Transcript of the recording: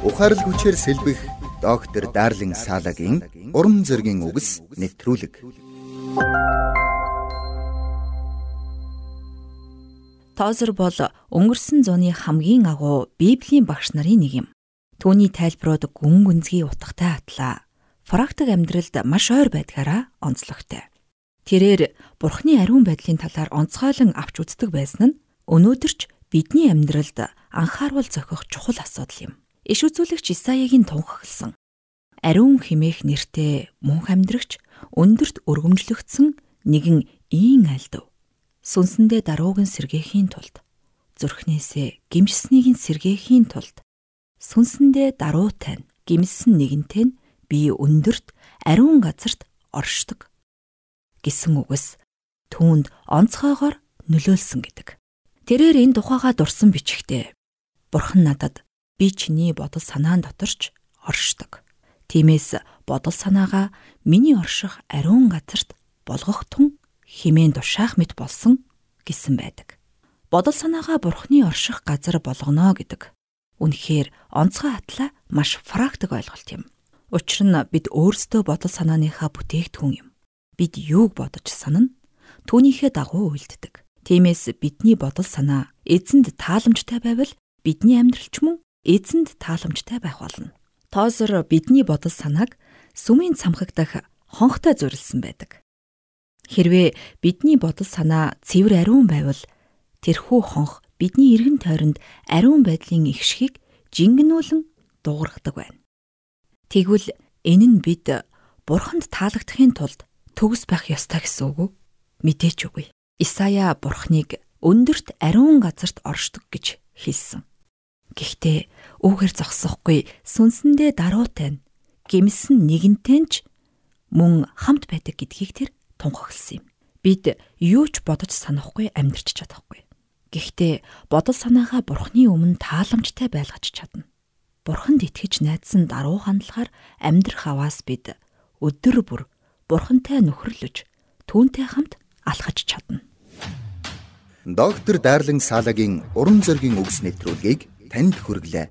Ухаарлаг хүчээр сэлбэх доктор Дарлин Салагийн урам зоригийн үгс нэвтрүүлэг. Тозер бол өнгөрсөн зууны хамгийн агуу Библийн багш нарын нэг юм. Түүний тайлбарууд гүн гүнзгий утгатай атлаа. Практик амьдралд маш ойр байдгаараа онцлогтой. Тэрээр Бурхны ариун байдлын талаар онцгойлон авч үздэг байсан нь өнөөдөр ч бидний амьдралд анхаарал зохих чухал асуудал юм. Иш үзүүлэгч Исаягийн тунхагласан ариун химээх нэртэй мөнх амьдрагч өндөрт өргөмжлөгдсөн нэгэн ийн альдв. Сүнсэндээ даруугийн сэргээхийн тулд зүрхнээсээ гимжснийг нь сэргээхийн тулд сүнсэндээ даруутай нь гимсэн нэгэнтэй нь би өндөрт ариун газарт оршдог гэсэн үгс түүнд онцгойгоор нөлөөлсөн гэдэг. Тэрээр энэ тухайга дурсан бичгтээ Бурхан надад би чиний бодол санаан доторч оршдог. Тиймээс бодол санаагаа миний орших ариун газарт болгох тун химэн тушаах мэт болсон гэсэн байдаг. Бодол санаагаа бурхны орших газар болгоно гэдэг. Үнэхээр онцгой хатлаа маш практик ойлголт юм. Учир нь бид өөрсдөө бодол санааныхаа бүтээгдэхүүн юм. Бид юуг бодож санана? Түүнийхээ дагуу үйлддэг. Тиймээс бидний бодол санаа эзэнд тааламжтай байвал бидний амьдралч мөн эзэнд тааламжтай байх болно. Тоосор бидний бодол санааг сүмийн цамхагдах хонхтой зорилсон байдаг. Хэрвээ бидний бодол санаа цэвэр ариун байвал тэрхүү хонх бидний эргэн тойронд ариун байдлын ихшгийг жингэнүүлэн дуугаргадаг байна. Тэгвэл энэ нь бид бурханд таалагдахын тулд төгс байх ёстой гэсэн үг үү? Мэдээч үгүй. Исая бурхныг өндөрт ариун газарт оршдог гэж хэлсэн. Гэхдээ үүгээр зогсохгүй сүнсэндээ даруутай нь гимсэн нэгэнтэй ч мөн хамт байдаг гэдгийг тэр тунхагласан юм. Бид юу ч бодож санахгүй амьдрч чадахгүй. Гэхдээ бодол санаагаа бурхны өмнө тааламжтай байлгаж чадна. Бурханд итгэж найдсан даруй хандлагаар амьдрах аваас бид өдөр бүр бурхантай нөхөрлөж түүнтэй хамт алхаж чадна. Доктор Дарлин Салагийн уран зөгийн үгс нэвтрүүлгийг танд хүргэлээ.